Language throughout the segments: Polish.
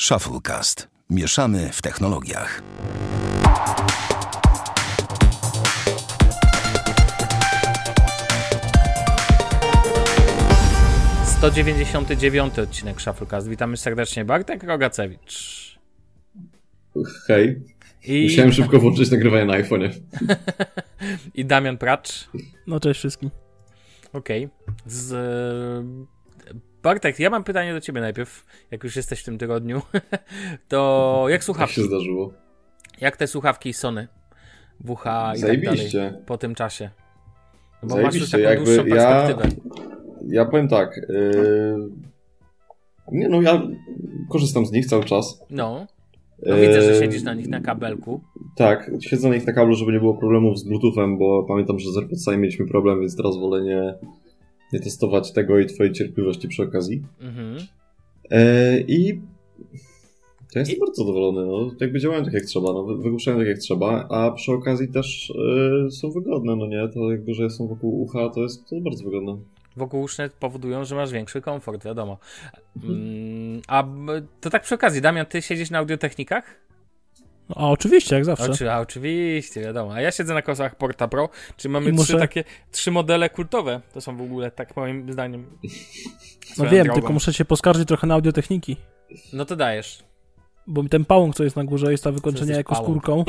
Shufflecast. Mieszamy w technologiach. To 99 odcinek Shufflecast. Witamy serdecznie. Bartek Rogacewicz. Hej. I... Musiałem szybko włączyć nagrywanie na iPhone'ie. I Damian Pracz. No cześć wszystkim. Okej. Okay. Z... Bartek, ja mam pytanie do ciebie najpierw, jak już jesteś w tym tygodniu. to jak słuchawki? Jak się zdarzyło? Jak te słuchawki Sony? WH i tak dalej po tym czasie? Bo Zajebiście. masz już taką Jakby dłuższą perspektywę. Ja ja powiem tak. Yy... Nie no, ja korzystam z nich cały czas. No. No widzę, że yy, siedzisz na nich na kabelku. Tak, siedzę na nich na kablu, żeby nie było problemów z Bluetoothem, bo pamiętam, że z AirPodsami mieliśmy problem, więc teraz wolę nie, nie testować tego i twojej cierpliwości przy okazji. Mhm. Yy, I to jestem I... bardzo zadowolony. No, jakby działają tak jak trzeba, no, wygłuszają tak jak trzeba, a przy okazji też yy, są wygodne, no nie? To jakby, że są wokół ucha, to jest, to jest bardzo wygodne wokółuszne powodują, że masz większy komfort, wiadomo. Mm, a to tak przy okazji, Damian, ty siedzisz na audiotechnikach? A oczywiście, jak zawsze. Oczy, a oczywiście, wiadomo. A ja siedzę na kosach Porta Pro, czyli mamy muszę... trzy takie, trzy modele kultowe. To są w ogóle, tak moim zdaniem. No wiem, drogą. tylko muszę się poskarżyć trochę na audiotechniki. No to dajesz. Bo ten pałąk, co jest na górze, jest ta wykończenia jako skórką.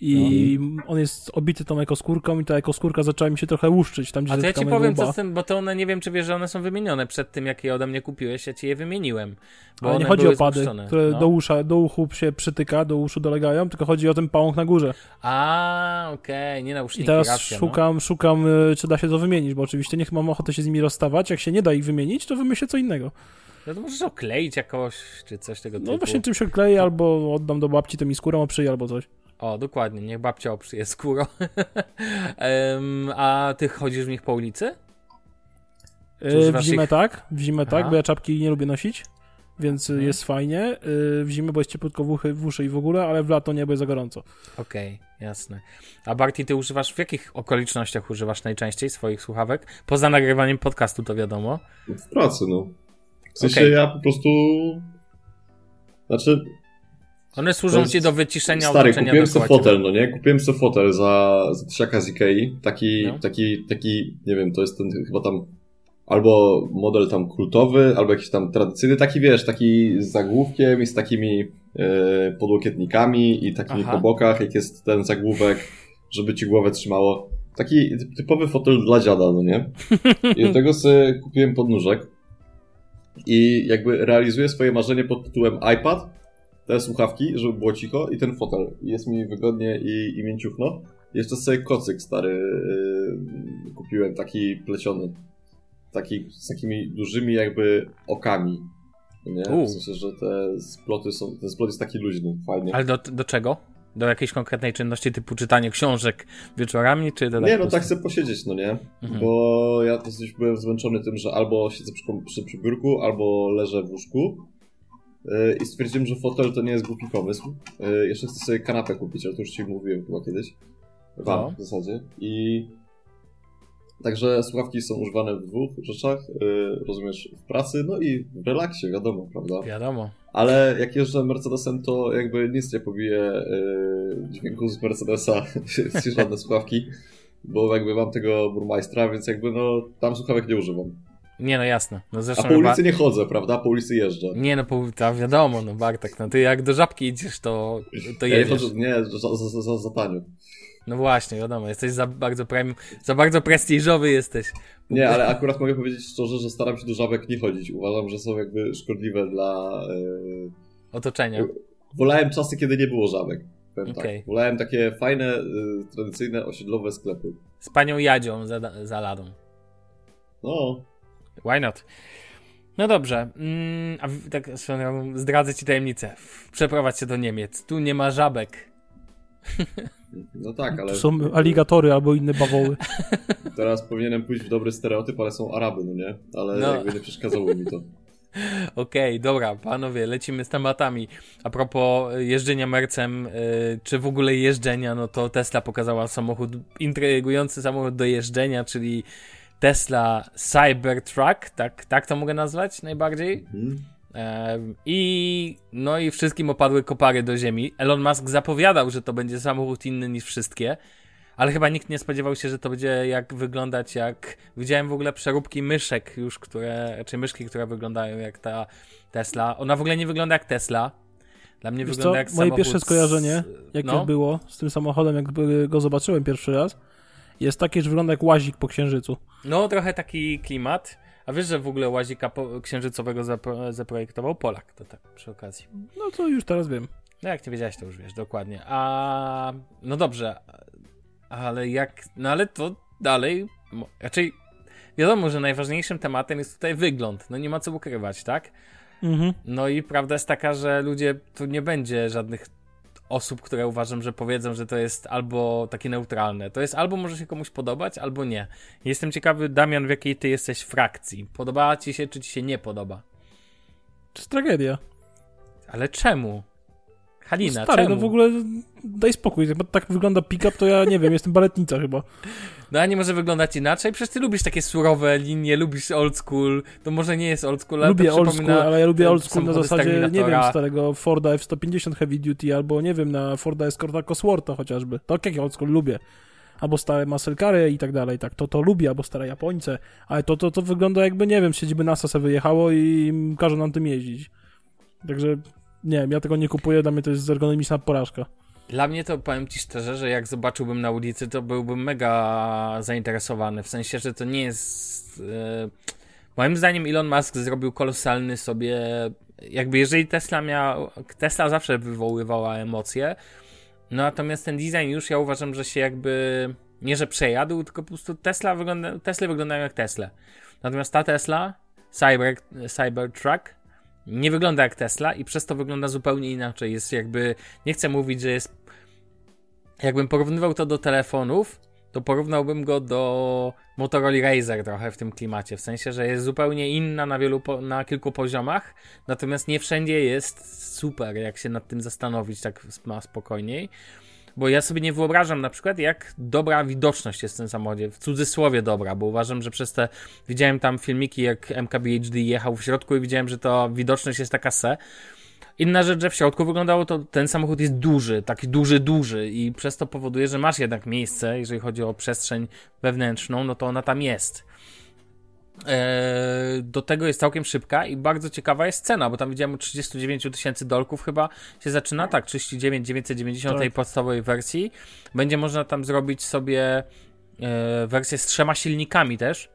I no. on jest obity tą ekoskórką i ta ekoskórka zaczęła mi się trochę łuszczyć. Tam, gdzie A to ja ci powiem co z tym, bo to one, nie wiem czy wiesz, że one są wymienione przed tym, jak je ode mnie kupiłeś, ja ci je wymieniłem. Bo Ale nie chodzi o pady, które no. do, usza, do uchu się przytyka, do uszu dolegają, tylko chodzi o ten pałąk na górze. A, okej, okay. nie nauczniki, I teraz racja, szukam, no. szukam, y, czy da się to wymienić, bo oczywiście nie mam ochoty się z nimi rozstawać. Jak się nie da ich wymienić, to wymyślę co innego. No to możesz okleić jakoś, czy coś tego no typu. No właśnie czymś okleję, albo oddam do babci, to mi skórą oprzyje, albo coś. O, dokładnie, niech babcia oprzyje skórą. um, a ty chodzisz w nich po ulicy? Yy, w zimę ich... tak, w zimę tak, Aha. tak, bo ja czapki nie lubię nosić, więc hmm. jest fajnie. Yy, w zimę, bo jest ciepłutko w uszy, w uszy i w ogóle, ale w lato nie, bo jest za gorąco. Okej, okay, jasne. A Barty, ty używasz, w jakich okolicznościach używasz najczęściej swoich słuchawek? Poza nagrywaniem podcastu, to wiadomo. W pracy, no. W sensie okay. ja po prostu... Znaczy, one służą ci do wyciszenia Stary, kupiłem sobie fotel, no nie? Kupiłem sobie fotel za, za tysiaka z Ikei. Taki, no. taki, taki, nie wiem, to jest ten chyba tam albo model tam kultowy, albo jakiś tam tradycyjny, taki wiesz, taki z zagłówkiem i z takimi e, podłokietnikami i takimi Aha. po bokach, jak jest ten zagłówek, żeby ci głowę trzymało. Taki typowy fotel dla dziada, no nie? I do tego sobie kupiłem podnóżek i jakby realizuję swoje marzenie pod tytułem iPad, te słuchawki, żeby było cicho i ten fotel. Jest mi wygodnie i, i mięciuchno. Jeszcze sobie kocyk stary yy, kupiłem, taki pleciony. Taki, z takimi dużymi jakby okami. Nie? W sensie, że te sploty są, ten splot jest taki luźny, fajnie. Ale do, do czego? Do jakiejś konkretnej czynności typu czytanie książek wieczorami, czy do Nie, no tak chcę posiedzieć, no nie? Mhm. Bo ja dosyć byłem zmęczony tym, że albo siedzę przy, przy, przy biurku, albo leżę w łóżku i stwierdziłem, że fotel to nie jest głupi pomysł. E, jeszcze chcę sobie kanapę kupić, ale to już ci mówiłem chyba kiedyś. Wam no. w zasadzie. I Także słuchawki są używane w dwóch rzeczach, yy, rozumiesz, w pracy, no i w relaksie, wiadomo, prawda? Wiadomo. Ale jak jeżdżę Mercedesem, to jakby nic nie pobije yy, dźwięku z Mercedesa, żadne słuchawki, bo jakby mam tego Burmeistra, więc jakby no tam słuchawek nie używam. Nie, no jasne. No zresztą A po ulicy chyba... nie chodzę, prawda? Po ulicy jeżdżę. Nie, no po, to wiadomo, no Bartek, no ty jak do żabki idziesz, to, to jedziesz. Ja nie, chodzę, nie za, za, za, za tanio. No właśnie, wiadomo, jesteś za bardzo za bardzo prestiżowy jesteś. Nie, ale akurat mogę powiedzieć szczerze, że staram się do żabek nie chodzić. Uważam, że są jakby szkodliwe dla... Yy... Otoczenia. Wolałem czasy, kiedy nie było żabek. Okay. Tak. Wolałem takie fajne, yy, tradycyjne, osiedlowe sklepy. Z panią Jadzią za, za ladą. No, Why not? No dobrze, mm, a tak zdradzę ci tajemnicę. Przeprowadź się do Niemiec. Tu nie ma żabek. No tak, ale... Tu są aligatory albo inne bawoły. Teraz powinienem pójść w dobry stereotyp, ale są Araby, no nie? Ale no. jakby nie przeszkadzało mi to. Okej, okay, dobra, panowie, lecimy z tematami. A propos jeżdżenia mercem, yy, czy w ogóle jeżdżenia, no to Tesla pokazała samochód, intrygujący samochód do jeżdżenia, czyli Tesla Cybertruck, tak, tak to mogę nazwać najbardziej? Mhm. I no i wszystkim opadły kopary do ziemi. Elon Musk zapowiadał, że to będzie samochód inny niż wszystkie, ale chyba nikt nie spodziewał się, że to będzie jak wyglądać jak... Widziałem w ogóle przeróbki myszek już, które, czy myszki, które wyglądają jak ta Tesla. Ona w ogóle nie wygląda jak Tesla. Dla mnie Wiesz wygląda co? jak Moje samochód pierwsze skojarzenie, jakie no. było z tym samochodem, jak go zobaczyłem pierwszy raz, jest takie, że wygląda jak łazik po księżycu. No, trochę taki klimat. A wiesz, że w ogóle łazika księżycowego zapro zaprojektował Polak, to tak przy okazji. No to już teraz wiem. No jak nie wiedziałeś, to już wiesz, dokładnie. A no dobrze, ale jak, no ale to dalej, raczej wiadomo, że najważniejszym tematem jest tutaj wygląd, no nie ma co ukrywać, tak? Mhm. No i prawda jest taka, że ludzie, tu nie będzie żadnych osób, które uważam, że powiedzą, że to jest albo takie neutralne. To jest albo może się komuś podobać, albo nie. Jestem ciekawy, Damian, w jakiej ty jesteś frakcji. Podoba ci się, czy ci się nie podoba? To jest tragedia. Ale czemu? Halina, no stary, czemu? no w ogóle daj spokój. Tak wygląda pick-up, to ja nie wiem, jestem baletnica chyba. No a nie może wyglądać inaczej? Przecież ty lubisz takie surowe linie, lubisz old school. To może nie jest old school, ale Lubię to old school, ale ja lubię old school na zasadzie, nie wiem, starego Forda F-150 Heavy Duty, albo nie wiem, na Forda Escorta Coswortha chociażby. Tak jak old school lubię. Albo stare muscle i tak dalej, tak, to to lubię, albo stare Japońce, ale to, to, to wygląda jakby, nie wiem, siedziby NASA sobie wyjechało i każą nam tym jeździć. Także, nie wiem, ja tego nie kupuję, dla mnie to jest ergonomiczna porażka. Dla mnie to powiem ci szczerze, że jak zobaczyłbym na ulicy, to byłbym mega zainteresowany. W sensie, że to nie jest. Yy... Moim zdaniem Elon Musk zrobił kolosalny sobie. Jakby jeżeli Tesla miał. Tesla zawsze wywoływała emocje. No natomiast ten design już ja uważam, że się jakby. Nie, że przejadł, tylko po prostu Tesla wygląda, Tesla wyglądają jak Tesla. Natomiast ta Tesla, Cyber, Cybertruck, nie wygląda jak Tesla i przez to wygląda zupełnie inaczej. Jest jakby, nie chcę mówić, że jest. Jakbym porównywał to do telefonów, to porównałbym go do Motorola Razer trochę w tym klimacie. W sensie, że jest zupełnie inna na wielu, na kilku poziomach, natomiast nie wszędzie jest super, jak się nad tym zastanowić tak spokojniej. Bo ja sobie nie wyobrażam na przykład, jak dobra widoczność jest w tym samochodzie. W cudzysłowie dobra, bo uważam, że przez te. Widziałem tam filmiki, jak MKBHD jechał w środku i widziałem, że to widoczność jest taka se. Inna rzecz, że w środku wyglądało to, ten samochód jest duży, taki duży, duży i przez to powoduje, że masz jednak miejsce, jeżeli chodzi o przestrzeń wewnętrzną, no to ona tam jest. Eee, do tego jest całkiem szybka i bardzo ciekawa jest cena, bo tam widziałem 39 tysięcy dolków chyba się zaczyna, tak, 39 990 tak. tej podstawowej wersji. Będzie można tam zrobić sobie e, wersję z trzema silnikami też,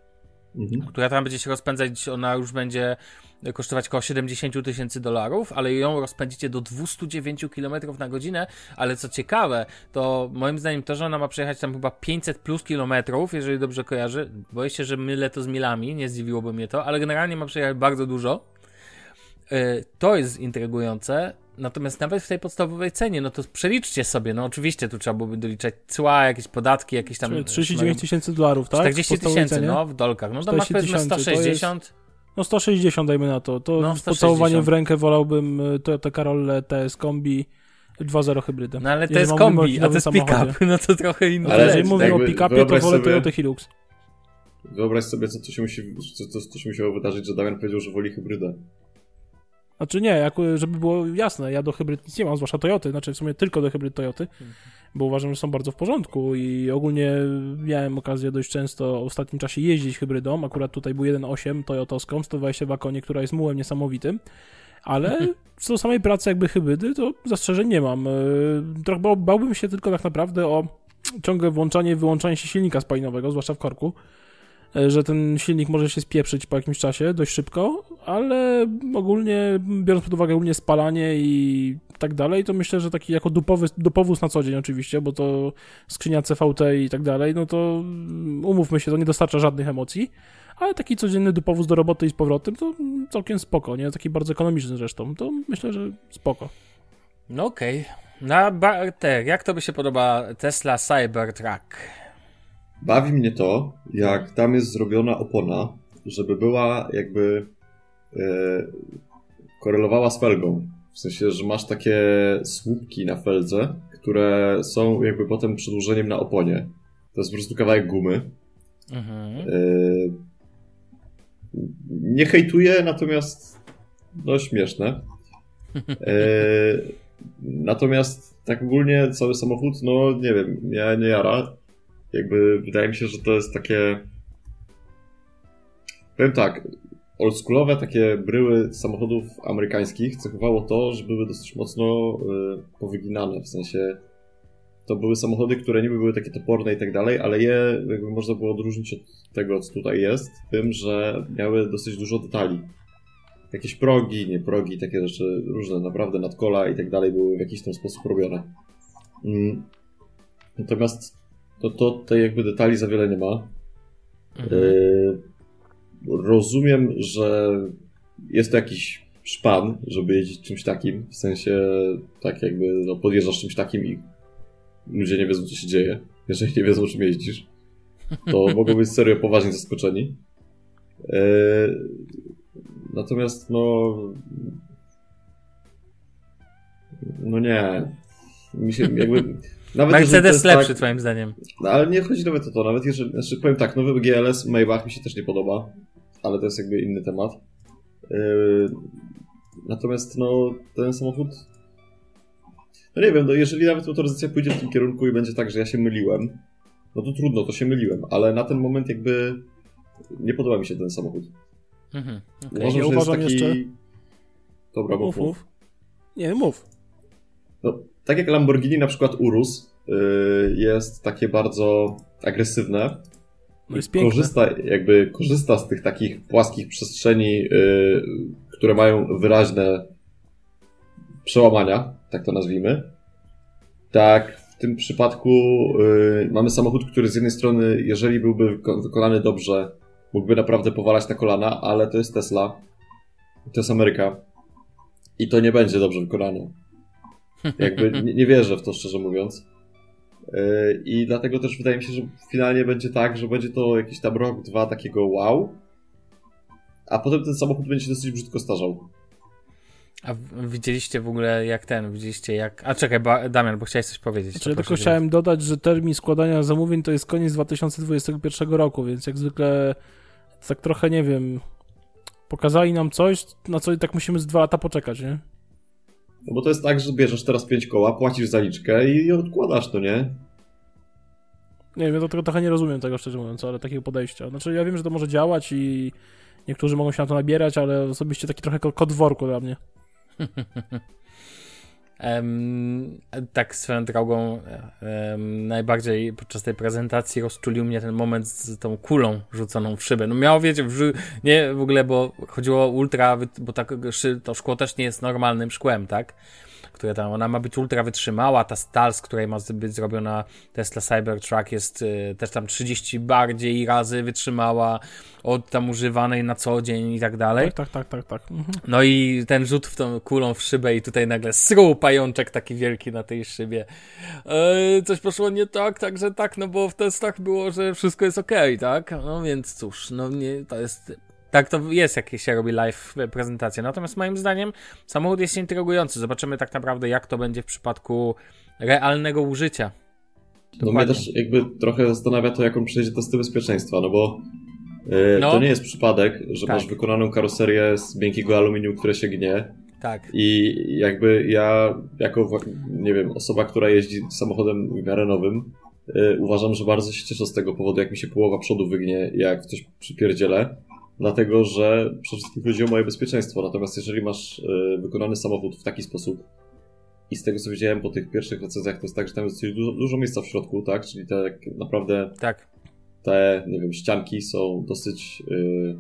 mhm. która tam będzie się rozpędzać, ona już będzie kosztować około 70 tysięcy dolarów, ale ją rozpędzicie do 209 km na godzinę, ale co ciekawe, to moim zdaniem to, że ona ma przejechać tam chyba 500 plus kilometrów, jeżeli dobrze kojarzę, boję się, że mylę to z milami, nie zdziwiłoby mnie to, ale generalnie ma przejechać bardzo dużo. E, to jest intrygujące, Natomiast nawet w tej podstawowej cenie, no to przeliczcie sobie, no oczywiście tu trzeba byłoby doliczać cła, jakieś podatki, jakieś tam... 39 tysięcy dolarów, tak? 40 tysięcy, no, w dolkach. No to masz powiedzmy 160... No 160 dajmy na to. To no, z pocałowaniem w rękę wolałbym y, Toyota Corolla TS Kombi 2.0 hybrydę. No ale to jest kombi, a to jest pick-up, no to trochę inne. Ale jeżeli mówimy o pick-upie, to wolę Toyota Hilux. Wyobraź sobie, co tu się, musi, co, co, co się musiało wydarzyć, że Damian powiedział, że woli hybrydę. Znaczy nie, jak, żeby było jasne, ja do hybryd nic nie mam, zwłaszcza Toyoty, znaczy w sumie tylko do hybryd Toyoty, mhm. bo uważam, że są bardzo w porządku i ogólnie miałem okazję dość często w ostatnim czasie jeździć hybrydą, akurat tutaj był 1.8 Toyotowską, 122 konie, która jest mułem niesamowitym, ale co do samej pracy jakby hybrydy, to zastrzeżeń nie mam. E, trochę bałbym się tylko tak naprawdę o ciągłe włączanie i wyłączanie się silnika spalinowego, zwłaszcza w korku, że ten silnik może się spieprzyć po jakimś czasie dość szybko, ale ogólnie, biorąc pod uwagę ogólnie spalanie i tak dalej, to myślę, że taki jako dupowy, dupowóz na co dzień oczywiście, bo to skrzynia CVT i tak dalej, no to mm, umówmy się, to nie dostarcza żadnych emocji, ale taki codzienny dupowóz do roboty i z powrotem to całkiem spoko, nie? Taki bardzo ekonomiczny zresztą, to myślę, że spoko. No okej. Okay. Na te, jak to by się podoba Tesla Cybertruck? Bawi mnie to, jak tam jest zrobiona opona, żeby była jakby e, korelowała z felgą. W sensie, że masz takie słupki na feldze, które są jakby potem przedłużeniem na oponie. To jest po prostu kawałek gumy. Mhm. E, nie hejtuję, natomiast no śmieszne. E, natomiast tak ogólnie cały samochód, no nie wiem, ja nie jara. Jakby wydaje mi się, że to jest takie. Powiem tak, oldschoolowe takie bryły samochodów amerykańskich cechowało to, że były dosyć mocno y, powyginane, w sensie to były samochody, które niby były takie toporne i tak dalej, ale je jakby można było odróżnić od tego, co tutaj jest, tym, że miały dosyć dużo detali. Jakieś progi, nie progi, takie rzeczy różne, naprawdę nadkola i tak dalej były w jakiś tam sposób robione. Mm. Natomiast to, to tutaj jakby detali za wiele nie ma. Mhm. Y rozumiem, że jest to jakiś szpan, żeby jeździć czymś takim, w sensie tak jakby no, podjeżdżasz czymś takim i ludzie nie wiedzą, co się dzieje. Jeżeli nie wiedzą, czym jeździsz, to mogą być serio poważnie zaskoczeni. E, natomiast no... No nie. Mi się jakby... Nawet Mercedes lepszy, tak, twoim zdaniem. No, ale nie chodzi nawet o to. Nawet jeżeli, znaczy powiem tak, nowy GLS Maybach mi się też nie podoba ale to jest jakby inny temat. Yy, natomiast no, ten samochód. No nie wiem, no jeżeli nawet motoryzacja pójdzie w tym kierunku i będzie tak, że ja się myliłem, no to trudno, to się myliłem, ale na ten moment jakby nie podoba mi się ten samochód. Mhm, okay. Uważam, ja uważam jest taki... jeszcze... Dobra, mów, mów. Nie, mów. No, tak jak Lamborghini na przykład Urus yy, jest takie bardzo agresywne, no jest piękne. korzysta, jakby korzysta z tych takich płaskich przestrzeni, yy, które mają wyraźne przełamania, tak to nazwijmy. Tak, w tym przypadku yy, mamy samochód, który z jednej strony, jeżeli byłby wykonany dobrze, mógłby naprawdę powalać na kolana, ale to jest Tesla, to jest Ameryka i to nie będzie dobrze wykonane. Jakby nie, nie wierzę w to, szczerze mówiąc. Yy, I dlatego też wydaje mi się, że finalnie będzie tak, że będzie to jakiś tam rok, dwa takiego wow, a potem ten samochód będzie się dosyć brzydko starzał. A widzieliście w ogóle jak ten, widzieliście jak... A czekaj, ba, Damian, bo chciałeś coś powiedzieć. Znaczy, ja tylko chciałem dodać, że termin składania zamówień to jest koniec 2021 roku, więc jak zwykle tak trochę, nie wiem, pokazali nam coś, na co i tak musimy z dwa lata poczekać, nie? No bo to jest tak, że bierzesz teraz pięć koła, płacisz zaliczkę i odkładasz to, nie? Nie wiem, ja to trochę nie rozumiem tego, szczerze mówiąc, ale takiego podejścia. Znaczy, ja wiem, że to może działać i niektórzy mogą się na to nabierać, ale osobiście taki trochę kod worku dla mnie. Um, tak swoją drogą um, najbardziej podczas tej prezentacji rozczulił mnie ten moment z tą kulą rzuconą w szybę. No miało, wiecie, w, nie w ogóle, bo chodziło o ultra, bo tak, to szkło też nie jest normalnym szkłem, tak? Które tam, ona ma być ultra wytrzymała, ta stal, z której ma być zrobiona Tesla Cybertruck jest y, też tam 30 bardziej razy wytrzymała od tam używanej na co dzień i tak dalej. Tak, tak, tak, tak. tak. Mhm. No i ten rzut w tą kulą w szybę i tutaj nagle sru pajączek taki wielki na tej szybie. E, coś poszło nie tak, także tak, no bo w testach było, że wszystko jest ok, tak? No więc cóż, no nie, to jest tak to jest, jak się robi live prezentację. Natomiast moim zdaniem samochód jest intrygujący. Zobaczymy tak naprawdę, jak to będzie w przypadku realnego użycia. Dokładnie. No mnie też jakby trochę zastanawia to, jaką przejdzie testy bezpieczeństwa, no bo yy, no. to nie jest przypadek, że tak. masz wykonaną karoserię z miękkiego aluminium, które się gnie. Tak. I jakby ja, jako, nie wiem, osoba, która jeździ samochodem w miarę nowym, yy, uważam, że bardzo się cieszę z tego powodu, jak mi się połowa przodu wygnie, jak coś przypierdzielę dlatego że przede wszystkim chodzi o moje bezpieczeństwo. Natomiast jeżeli masz y, wykonany samochód w taki sposób i z tego co widziałem po tych pierwszych recenzjach, to jest tak, że tam jest dużo, dużo miejsca w środku, tak? Czyli te naprawdę tak. te, nie wiem, ścianki są dosyć y,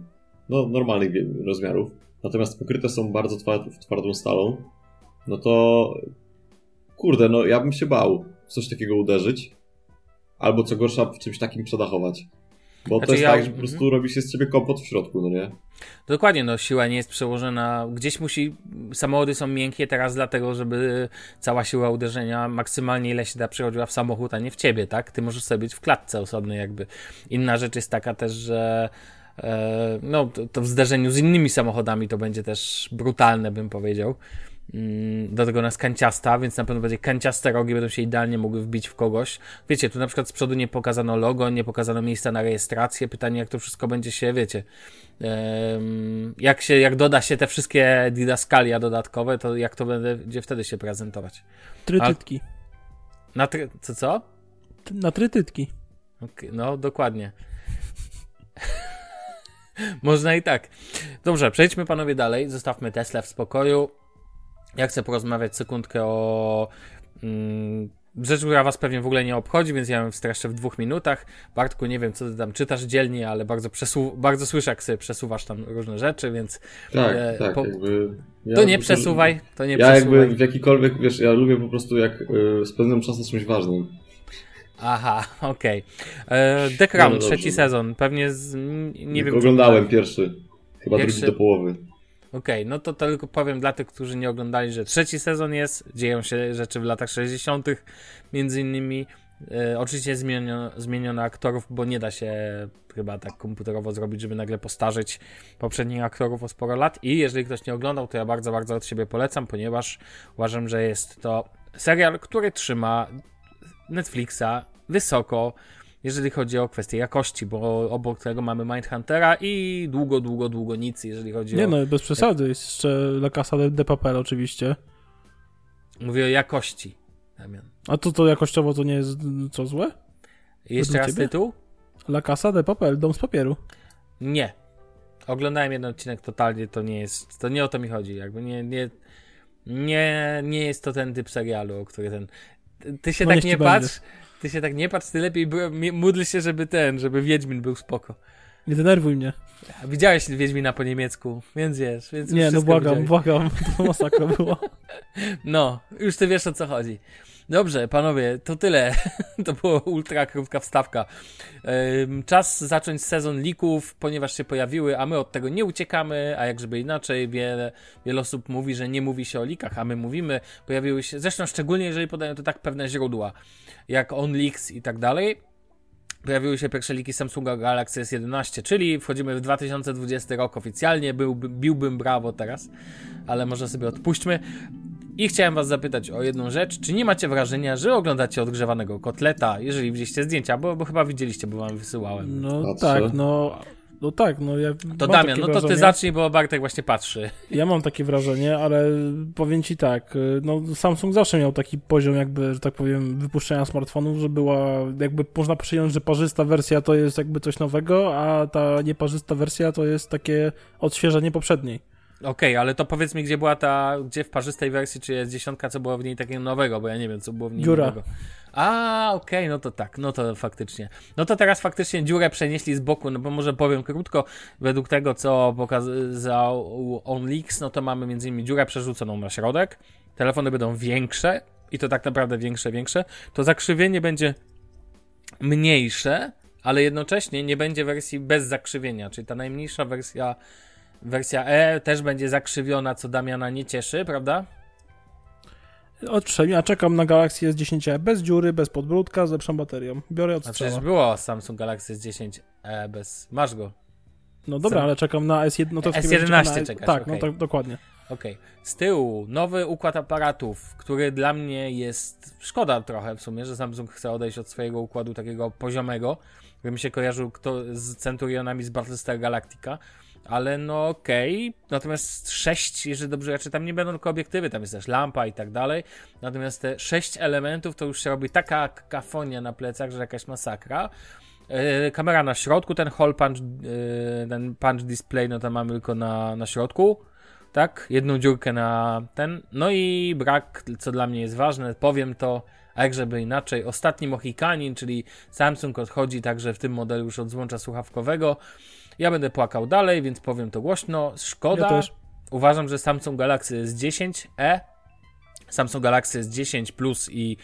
no, normalnych rozmiarów. Natomiast pokryte są bardzo twardą stalą. No to kurde, no ja bym się bał w coś takiego uderzyć. Albo co gorsza w czymś takim przedachować. Bo znaczy to jest ja... tak, że po prostu mhm. robi się z ciebie kompot w środku, no nie? Dokładnie, no siła nie jest przełożona. Gdzieś musi. Samochody są miękkie teraz, dlatego, żeby cała siła uderzenia maksymalnie ile się da przechodziła w samochód, a nie w ciebie, tak? Ty możesz sobie być w klatce osobnej, jakby. Inna rzecz jest taka też, że e, no, to, to w zderzeniu z innymi samochodami to będzie też brutalne, bym powiedział. Mm, do tego nas kanciasta, więc na pewno będzie kanciaste rogi, będą się idealnie mogły wbić w kogoś. Wiecie, tu na przykład z przodu nie pokazano logo, nie pokazano miejsca na rejestrację. Pytanie, jak to wszystko będzie się, wiecie, jak się, jak doda się te wszystkie didaskalia dodatkowe, to jak to będzie wtedy się prezentować. Trytytki. A, na try, co, co? Na trytytki. Okay, no, dokładnie. Można i tak. Dobrze, przejdźmy panowie dalej. Zostawmy Tesla w spokoju. Ja chcę porozmawiać sekundkę o mm, rzecz, która was pewnie w ogóle nie obchodzi, więc ja ją streszczę w dwóch minutach. Bartku, nie wiem, co ty tam czytasz dzielnie, ale bardzo, przesu- bardzo słyszę, jak sobie przesuwasz tam różne rzeczy, więc... Tak, e, tak, po... Ja to nie przesuwaj, to nie ja przesuwaj. jakby w jakikolwiek, wiesz, ja lubię po prostu jak y, spędzam czas na czymś ważnym. Aha, okej. Okay. E, The Crown, no, no trzeci sezon. Pewnie z, nie wiem. Oglądałem czy... pierwszy. Chyba pierwszy... drugi do połowy. Okej, okay, no to, tylko powiem dla tych, którzy nie oglądali, że trzeci sezon jest, dzieją się rzeczy w latach 60. między innymi. E, oczywiście zmieniono, zmieniono aktorów, bo nie da się chyba tak komputerowo zrobić, żeby nagle postarzyć poprzednich aktorów o sporo lat. I jeżeli ktoś nie oglądał, to ja bardzo, bardzo od siebie polecam, ponieważ uważam, że jest to serial, który trzyma Netflixa wysoko, jeżeli chodzi o kwestię jakości, bo obok tego mamy Mindhuntera i długo, długo, długo nic, jeżeli chodzi nie o... Nie no, bez przesady, jest jeszcze La Casa de Papel oczywiście. Mówię o jakości, Damian. A to to jakościowo to nie jest co złe? Jeszcze raz ciebie? tytuł? La Casa de Papel, Dom z Papieru. Nie. Oglądałem jeden odcinek totalnie, to nie jest, to nie o to mi chodzi, jakby nie, nie, nie, nie jest to ten typ serialu, o który ten, ty się no tak nie patrz, ty się tak nie patrz, ty lepiej módl się, żeby ten, żeby Wiedźmin był spoko. Nie denerwuj mnie. Widziałeś Wiedźmina po niemiecku, więc wiesz. Więc nie, no błagam, widziałeś. błagam, to masakra było. No, już ty wiesz o co chodzi. Dobrze, panowie, to tyle. to była ultra krótka wstawka. Czas zacząć sezon lików, ponieważ się pojawiły, a my od tego nie uciekamy, a jak żeby inaczej, wiele, wiele osób mówi, że nie mówi się o likach, a my mówimy. Pojawiły się, zresztą szczególnie jeżeli podają to tak pewne źródła, jak OnLeaks i tak dalej. Pojawiły się pierwsze liki Samsunga Galaxy S11, czyli wchodzimy w 2020 rok oficjalnie. Byłby, biłbym brawo teraz, ale może sobie odpuśćmy. I chciałem was zapytać o jedną rzecz. Czy nie macie wrażenia, że oglądacie odgrzewanego kotleta, jeżeli widzieliście zdjęcia, bo, bo chyba widzieliście, bo wam wysyłałem. No tak, no no tak, no ja. To Damian, no to wrażenie. ty zacznij, bo Bartek właśnie patrzy. Ja mam takie wrażenie, ale powiem ci tak, no Samsung zawsze miał taki poziom, jakby, że tak powiem, wypuszczenia smartfonów, że była, jakby można przyjąć, że parzysta wersja to jest jakby coś nowego, a ta nieparzysta wersja to jest takie odświeżenie poprzedniej. Okej, okay, ale to powiedz mi, gdzie była ta, gdzie w parzystej wersji, czy jest dziesiątka, co było w niej takiego nowego, bo ja nie wiem, co było w niej Dziura. nowego. A, okej, okay, no to tak, no to faktycznie. No to teraz faktycznie dziurę przenieśli z boku, no bo może powiem krótko, według tego, co pokazał OnLeaks, no to mamy między innymi dziurę przerzuconą na środek, telefony będą większe i to tak naprawdę większe, większe, to zakrzywienie będzie mniejsze, ale jednocześnie nie będzie wersji bez zakrzywienia, czyli ta najmniejsza wersja Wersja E też będzie zakrzywiona, co Damiana nie cieszy, prawda? Owszem, ja czekam na Galaxy S10e bez dziury, bez podbródka, z lepszą baterią. Biorę od A przecież było Samsung Galaxy S10e bez... Masz go. No dobra, Sam... ale czekam na S1. No to S11 na... czekasz, Tak, okay. no tak, dokładnie. Okej. Okay. Z tyłu nowy układ aparatów, który dla mnie jest szkoda trochę w sumie, że Samsung chce odejść od swojego układu takiego poziomego, który mi się kojarzył kto, z Centurionami z Battlestar Galactica ale no okej. Okay. Natomiast sześć, jeżeli dobrze ja czytam, nie będą tylko obiektywy, tam jest też lampa i tak dalej. Natomiast te sześć elementów to już się robi taka kafonia na plecach, że jakaś masakra. Yy, kamera na środku, ten hole punch, yy, ten punch display, no to mamy tylko na, na środku. Tak, jedną dziurkę na ten. No i brak, co dla mnie jest ważne, powiem to, a jak żeby inaczej. Ostatni Mohikanin, czyli Samsung odchodzi także w tym modelu już od złącza słuchawkowego. Ja będę płakał dalej, więc powiem to głośno. Szkoda. Ja też. Uważam, że Samsung Galaxy S10e, Samsung Galaxy S10 Plus i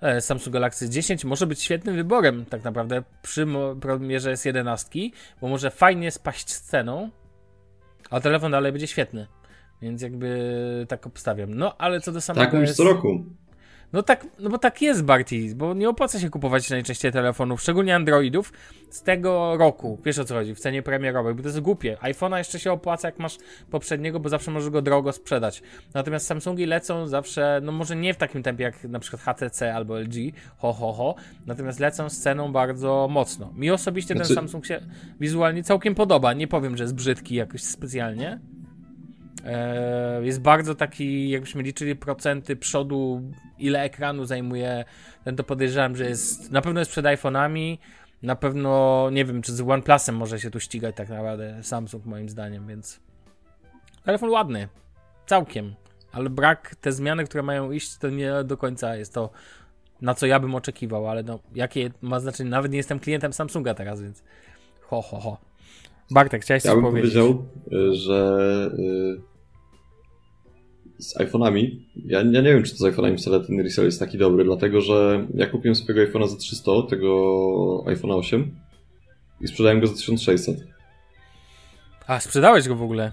e, Samsung Galaxy S10 może być świetnym wyborem tak naprawdę przy premierze S11, bo może fajnie spaść z ceną, a telefon dalej będzie świetny. Więc jakby tak obstawiam. No, ale co do samego... Tak mówisz co roku. No tak, no bo tak jest Barty, bo nie opłaca się kupować najczęściej telefonów, szczególnie Androidów, z tego roku. Wiesz o co chodzi, w cenie premierowej, bo to jest głupie. iPhone'a jeszcze się opłaca jak masz poprzedniego, bo zawsze możesz go drogo sprzedać. Natomiast Samsungi lecą zawsze, no może nie w takim tempie jak na przykład HTC albo LG, ho ho ho, natomiast lecą z ceną bardzo mocno. Mi osobiście znaczy... ten Samsung się wizualnie całkiem podoba, nie powiem, że jest brzydki jakoś specjalnie, E, jest bardzo taki, jakbyśmy liczyli procenty przodu, ile ekranu zajmuje, ten to podejrzewam, że jest, na pewno jest przed iPhone'ami, na pewno, nie wiem, czy z OnePlusem może się tu ścigać tak naprawdę Samsung moim zdaniem, więc telefon ładny, całkiem, ale brak, te zmiany, które mają iść, to nie do końca jest to, na co ja bym oczekiwał, ale no, jakie ma znaczenie, nawet nie jestem klientem Samsunga teraz, więc ho, ho, ho. Bartek, chciałeś ja coś powiedzieć? Ja bym powiedział, że y, z iPhone'ami. Ja, ja nie wiem, czy to z iPhone'ami wcale ten resell jest taki dobry, dlatego że ja kupiłem swojego iPhone'a za 300, tego iPhone'a 8 i sprzedałem go za 1600. A, sprzedałeś go w ogóle?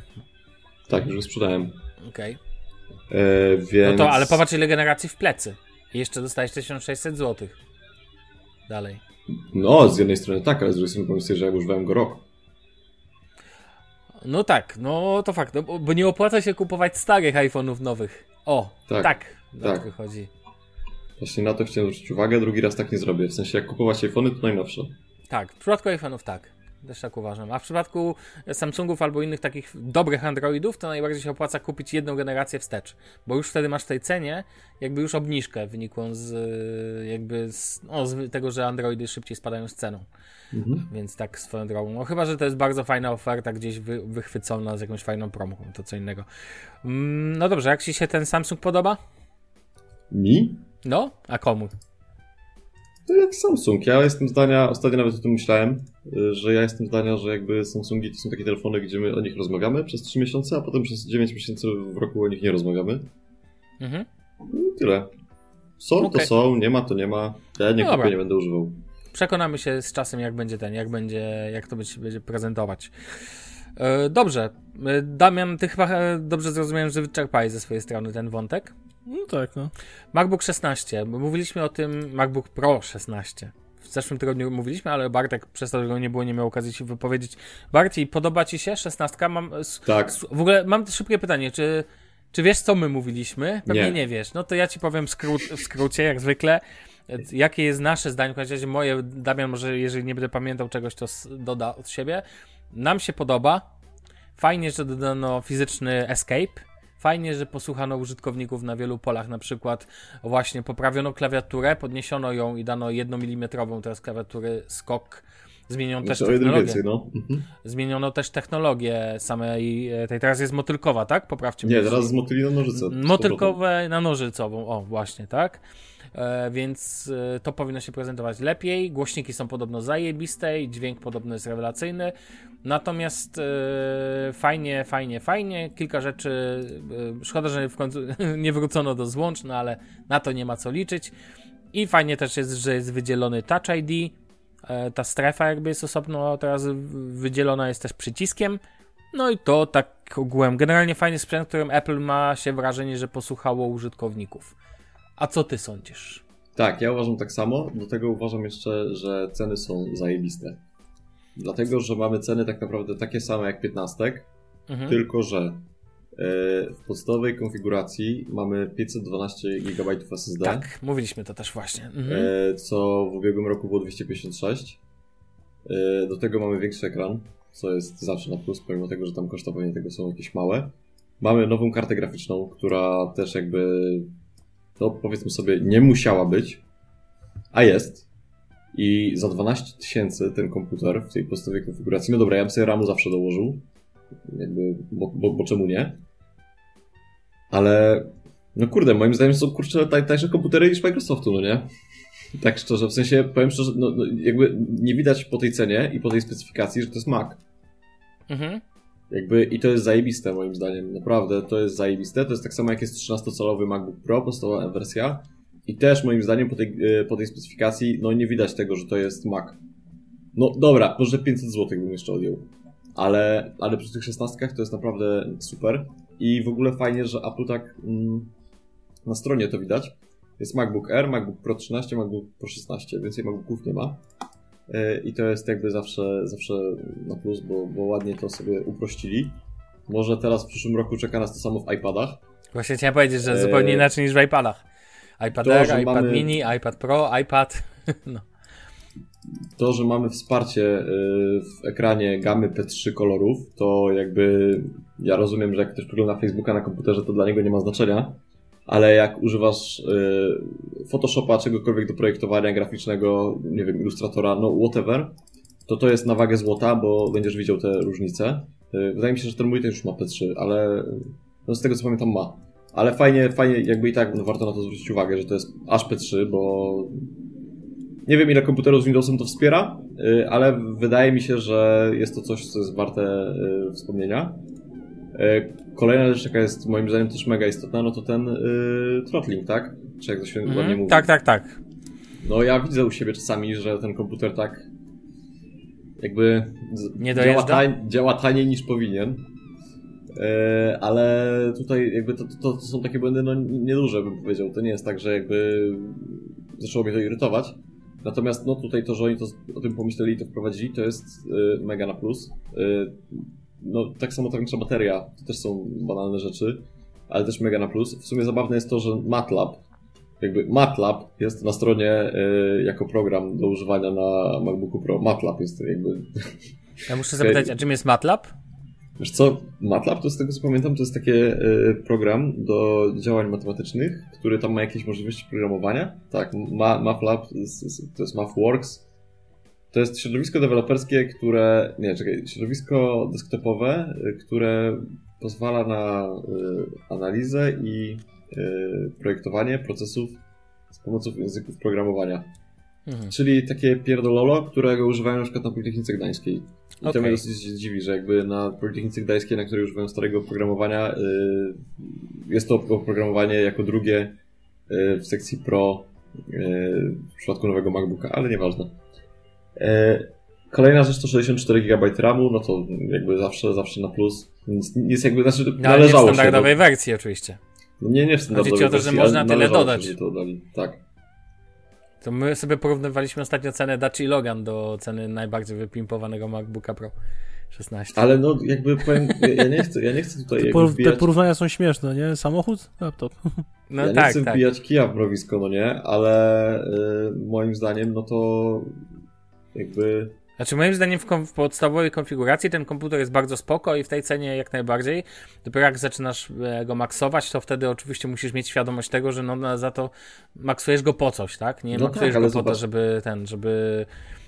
Tak, już go sprzedałem. Okej. Okay. E, więc... No to, ale popatrz ile generacji w plecy. I jeszcze dostajesz 1600 zł. Dalej. No, z jednej strony tak, ale z drugiej strony pomyślcie, że ja używałem go rok. No tak, no to fakt, no, bo nie opłaca się kupować starych iPhone'ów nowych. O, tak, tak, tak. wychodzi. Właśnie na to chciałem zwrócić uwagę, drugi raz tak nie zrobię. W sensie jak kupować iPhone'y, to najnowsze. Tak, w przypadku iPhone'ów tak. Też tak uważam. A w przypadku Samsungów albo innych takich dobrych Androidów, to najbardziej się opłaca kupić jedną generację wstecz, bo już wtedy masz w tej cenie jakby już obniżkę wynikłą z jakby z, no, z tego, że Androidy szybciej spadają z ceną. Mhm. Więc tak swoją drogą. No chyba, że to jest bardzo fajna oferta, gdzieś wy, wychwycona z jakąś fajną promką, to co innego. Mm, no dobrze, jak Ci się ten Samsung podoba? Mi? No, a komu? To jak Samsung. Ja jestem zdania, ostatnio nawet o tym myślałem, że ja jestem zdania, że jakby Samsungi to są takie telefony, gdzie my o nich rozmawiamy przez 3 miesiące, a potem przez 9 miesięcy w roku o nich nie rozmawiamy. Mhm. No I tyle. Są okay. to są, nie ma to nie ma. Ja nie, no nie będę używał. Przekonamy się z czasem, jak będzie ten, jak będzie, jak to będzie, będzie prezentować. E, dobrze. E, Damian, ty chyba e, dobrze zrozumiałem, że wyczerpałeś ze swojej strony ten wątek. No tak, no. MacBook 16, bo mówiliśmy o tym MacBook Pro 16. W zeszłym tygodniu mówiliśmy, ale Bartek przez to, że go nie było, nie miał okazji się wypowiedzieć. Bartek, podoba ci się 16? Mam, tak. W ogóle mam szybkie pytanie, czy, czy wiesz, co my mówiliśmy? Pewnie nie. nie wiesz. No to ja ci powiem skrót, w skrócie, jak zwykle. Jakie jest nasze zdanie, w razie moje, Damian może, jeżeli nie będę pamiętał czegoś, to doda od siebie. Nam się podoba. Fajnie, że dodano fizyczny escape Fajnie, że posłuchano użytkowników na wielu polach, na przykład właśnie poprawiono klawiaturę, podniesiono ją i dano 1 mm teraz klawiatury skok. Zmieniono też technologię. Więcej, no. Mhm. Zmieniono też technologię samej e, tej. Teraz jest motylkowa, tak? Poprawcie mnie. Nie, teraz z motyli na nożycę. Motylkowe na nożycową, o właśnie, tak? E, więc e, to powinno się prezentować lepiej. Głośniki są podobno zajebiste i dźwięk podobno jest rewelacyjny. Natomiast e, fajnie, fajnie, fajnie. Kilka rzeczy. Szkoda, że w końcu nie wrócono do złącz, no ale na to nie ma co liczyć. I fajnie też jest, że jest wydzielony Touch ID. Ta strefa jakby jest osobno teraz wydzielona, jest też przyciskiem. No i to tak ogółem. Generalnie fajny sprzęt, którym Apple ma się wrażenie, że posłuchało użytkowników. A co ty sądzisz? Tak, ja uważam tak samo. Do tego uważam jeszcze, że ceny są zajebiste. Dlatego, że mamy ceny tak naprawdę takie same jak 15, mhm. tylko że e, w podstawowej konfiguracji mamy 512 GB SSD. Tak, mówiliśmy to też właśnie. Mhm. E, co w ubiegłym roku było 256. E, do tego mamy większy ekran, co jest zawsze na plus, pomimo tego, że tam koszta pewnie tego są jakieś małe. Mamy nową kartę graficzną, która też jakby to powiedzmy sobie nie musiała być, a jest. I za 12 tysięcy ten komputer w tej podstawowej konfiguracji, no dobra, ja bym sobie RAMu zawsze dołożył, jakby, bo, bo, bo czemu nie? Ale, no kurde, moim zdaniem są kurczę taj, tańsze komputery niż Microsoftu, no nie? Tak szczerze, w sensie powiem szczerze, no, no, jakby nie widać po tej cenie i po tej specyfikacji, że to jest Mac. Mhm. Jakby, I to jest zajebiste moim zdaniem, naprawdę, to jest zajebiste. To jest tak samo jak jest 13-calowy MacBook Pro, podstawowa wersja. I też moim zdaniem po tej, e, po tej specyfikacji, no nie widać tego, że to jest Mac. No dobra, może 500 zł bym jeszcze odjął. Ale, ale przy tych 16 to jest naprawdę super. I w ogóle fajnie, że Apple tak mm, na stronie to widać, Jest MacBook Air, MacBook Pro 13, MacBook Pro 16, więcej MacBooków nie ma. E, I to jest jakby zawsze, zawsze na plus, bo, bo ładnie to sobie uprościli. Może teraz w przyszłym roku czeka nas to samo w iPadach. Właśnie chciałem powiedzieć, że zupełnie inaczej niż w iPadach. iPad to, Air, iPad mamy... Mini, iPad Pro, iPad. No. To, że mamy wsparcie w ekranie gamy P3 kolorów, to jakby ja rozumiem, że jak ktoś przegląda Facebooka na komputerze, to dla niego nie ma znaczenia, ale jak używasz y, Photoshopa, czegokolwiek do projektowania graficznego, nie wiem, ilustratora, no whatever, to to jest na wagę złota, bo będziesz widział te różnice. Y, wydaje mi się, że ten mój też już ma P3, ale no z tego co pamiętam ma. Ale fajnie, fajnie, jakby i tak no, warto na to zwrócić uwagę, że to jest aż P3, bo nie wiem ile komputerów z Windowsem to wspiera, y, ale wydaje mi się, że jest to coś, co jest warte wspomnienia. Kolejna rzecz, jaka jest moim zdaniem też mega istotna, no to ten yy, throttling, tak? Czy jak to się mm, ładnie mówi? Tak, tak, tak. No ja widzę u siebie czasami, że ten komputer tak jakby Nie działa, tań, działa taniej niż powinien. Yy, ale tutaj jakby to, to, to, są takie błędy no nieduże bym powiedział. To nie jest tak, że jakby zaczęło mnie to irytować. Natomiast no tutaj to, że oni to, o tym pomyśleli i to wprowadzili, to jest yy, mega na plus. Yy, no tak samo ta bateria, to też są banalne rzeczy, ale też mega na plus. W sumie zabawne jest to, że MATLAB, jakby MATLAB jest na stronie y, jako program do używania na MacBooku Pro. MATLAB jest jakby... Ja muszę zapytać, a czym jest MATLAB? Wiesz co, MATLAB to z tego co pamiętam to jest taki y, program do działań matematycznych, który tam ma jakieś możliwości programowania. Tak, ma, MATLAB to jest MathWorks, to jest środowisko deweloperskie, które. Nie, czekaj, środowisko desktopowe, y, które pozwala na y, analizę i y, projektowanie procesów z pomocą języków programowania. Mhm. Czyli takie pierdololo, którego używają na przykład na Politechnice Gdańskiej. I okay. to mnie dosyć dziwi, że jakby na Politechnice Gdańskiej, na której używają starego oprogramowania, jest to oprogramowanie jako drugie w sekcji Pro w przypadku nowego MacBooka, ale nieważne. E, kolejna rzecz to 64 GB RAMu, no to jakby zawsze, zawsze na plus. Nic, nic jakby, znaczy no, należało nie w standardowej się, wersji oczywiście. No nie, nie w standardowej Chodzi o to, że można tyle dodać. Się, to dali. Tak. To my sobie porównywaliśmy ostatnio cenę Daci Logan do ceny najbardziej wypimpowanego MacBooka Pro 16. Ale no jakby powiem, ja nie chcę, ja nie chcę tutaj te, por, te porównania są śmieszne, nie? Samochód, laptop. No ja tak, nie chcę tak. wbijać kija w mrowisko, no nie? Ale y, moim zdaniem no to jakby... Znaczy moim zdaniem w, w, podstawowej konfiguracji ten komputer jest bardzo spoko i w tej cenie jak najbardziej. Dopiero jak zaczynasz e, go maksować, to wtedy oczywiście musisz mieć świadomość tego, że no za to maksujesz go po coś, tak? Nie no maksujesz tak, go po to, żeby ten, żeby...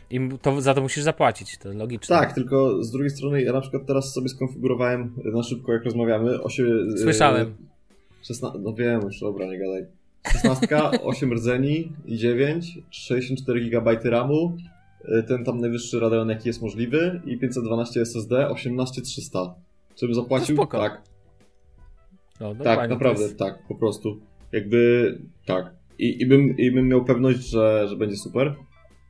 I to, za to musisz zapłacić, to logiczne. Tak, tylko z drugiej strony ja na przykład teraz sobie skonfigurowałem na szybko, jak rozmawiamy, 8... E, Słyszałem. 16, no wiem już, dobra, nie gadaj. 16, 8 rdzeni i 9, 64 GB RAMu, ten tam najwyższy Radeon jaki jest możliwy i 512 SSD 18300. Czym zapłacił? Tak. No, tak, naprawdę, jest... tak, po prostu. Jakby, tak. I, i, bym, i bym miał pewność, że, że będzie super.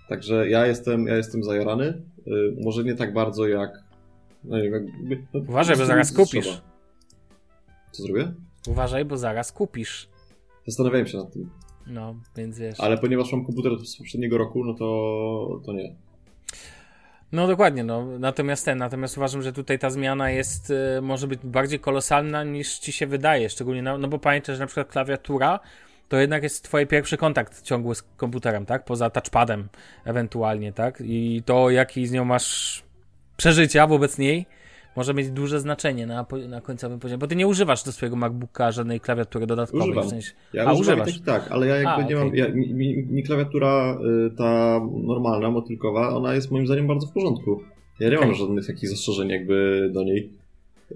Także ja jestem, ja jestem zajarany. Yy, może nie tak bardzo jak. No, jakby, no, Uważaj, bo zaraz kupisz. Trzeba. Co zrobię? Uważaj, bo zaraz kupisz. Zastanawiałem się nad tym. No, więc wiesz. Ale ponieważ mam komputer z poprzedniego roku, no to, to nie. No dokładnie, no. Natomiast ten, natomiast uważam, że tutaj ta zmiana jest, y, może być bardziej kolosalna niż ci się wydaje, szczególnie, no, no bo pamiętaj, że na przykład klawiatura to jednak jest twój pierwszy kontakt ciągły z komputerem, tak? Poza touchpadem ewentualnie, tak? I to, jaki z nią masz przeżycia wobec niej, może mieć duże znaczenie na, na końcowym poziomie, bo ty nie używasz do swojego MacBooka żadnej klawiatury dodatkowej. Używam. W sensie... Ja A, używam używasz? Tak, tak, ale ja jakby A, nie okay. mam, ja, mi, mi, klawiatura y, ta normalna, motylkowa, ona jest moim zdaniem bardzo w porządku. Ja nie okay. mam żadnych takich zastrzeżeń jakby do niej.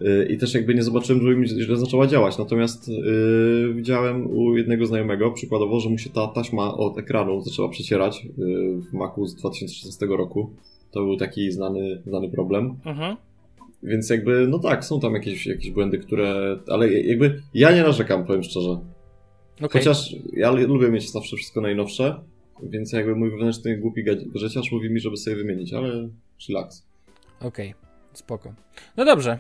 Y, I też jakby nie zobaczyłem, żeby mi źle zaczęła działać. Natomiast yy, widziałem u jednego znajomego przykładowo, że mu się ta taśma od ekranu zaczęła przecierać yy, w Macu z 2016 roku. To był taki znany, znany problem. Uh mhm. -huh. Więc jakby, no tak, są tam jakieś, jakieś błędy, które. Ale jakby ja nie narzekam, powiem szczerze. Okay. Chociaż ja lubię mieć zawsze wszystko najnowsze, więc jakby mój wewnętrzny głupi gadżeciarz mówi mi, żeby sobie wymienić, ale relax. Okej, okay. spoko. No dobrze.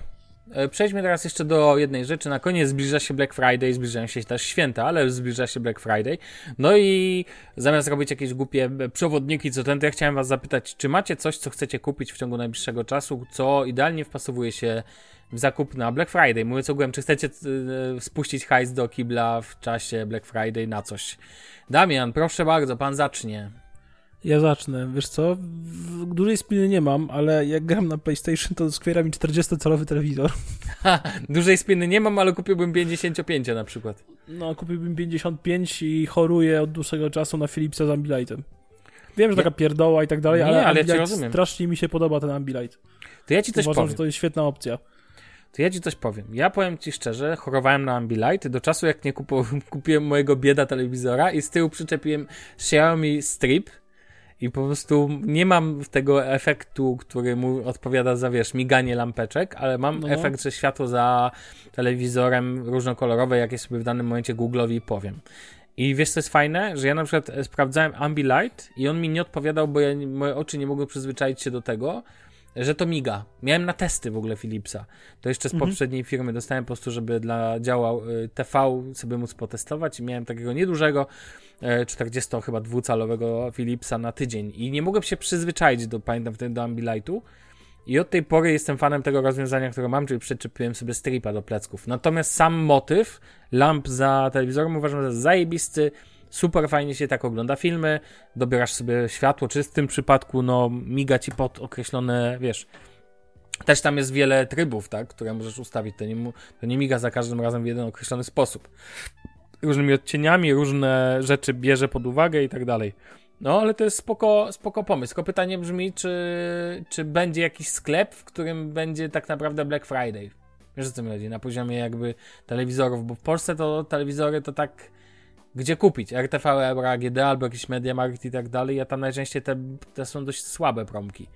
E, przejdźmy teraz jeszcze do jednej rzeczy. Na koniec zbliża się Black Friday, zbliżają się też święta, ale zbliża się Black Friday. No i zamiast robić jakieś głupie przewodniki, co ten, to ja chciałem was zapytać, czy macie coś, co chcecie kupić w ciągu najbliższego czasu, co idealnie wpasowuje się w zakup na Black Friday? Mówiąc ogółem, czy chcecie y, spuścić hajs do kibla w czasie Black Friday na coś? Damian, proszę bardzo, pan zacznie. Ja zacznę. Wiesz co? Dużej spiny nie mam, ale jak gram na PlayStation, to skwiera mi 40-calowy telewizor. Ha, dużej spiny nie mam, ale kupiłbym 55 na przykład. No, kupiłbym 55 i choruję od dłuższego czasu na Philipsa z Ambilightem. Wiem, że taka pierdoła i tak dalej, nie, ale, ale ja strasznie mi się podoba ten Ambilight. To ja ci coś Uważam, powiem. że to jest świetna opcja. To ja ci coś powiem. Ja powiem ci szczerze, chorowałem na Ambilight do czasu, jak nie kupiłem mojego bieda telewizora i z tyłu przyczepiłem Xiaomi Strip, i po prostu nie mam tego efektu, który mu odpowiada za, wiesz, miganie lampeczek, ale mam no. efekt, że światło za telewizorem różnokolorowe, jakie sobie w danym momencie Google'owi powiem. I wiesz, co jest fajne? Że ja na przykład sprawdzałem Ambilight i on mi nie odpowiadał, bo ja, moje oczy nie mogły przyzwyczaić się do tego, że to miga. Miałem na testy w ogóle Philipsa. To jeszcze z mhm. poprzedniej firmy dostałem po prostu, żeby dla działa y, TV sobie móc potestować i miałem takiego niedużego 40 e, chyba dwucalowego Philipsa na tydzień. I nie mogłem się przyzwyczaić do, pamiętam wtedy do Ambilightu. I od tej pory jestem fanem tego rozwiązania, które mam, czyli przyczepiłem sobie stripa do plecków. Natomiast sam motyw lamp za telewizorem uważam za zajebisty, super fajnie się tak ogląda filmy, dobierasz sobie światło, czy w tym przypadku no miga ci pod określone, wiesz, też tam jest wiele trybów, tak, które możesz ustawić, to nie, to nie miga za każdym razem w jeden określony sposób różnymi odcieniami, różne rzeczy bierze pod uwagę i tak dalej. No, ale to jest spoko, spoko pomysł. Tylko pytanie brzmi, czy, czy będzie jakiś sklep, w którym będzie tak naprawdę Black Friday? Wiesz o mi chodzi? Na poziomie jakby telewizorów, bo w Polsce to telewizory to tak gdzie kupić? RTV, Euro, AGD albo jakiś Market i tak dalej, a tam najczęściej te, te są dość słabe promki.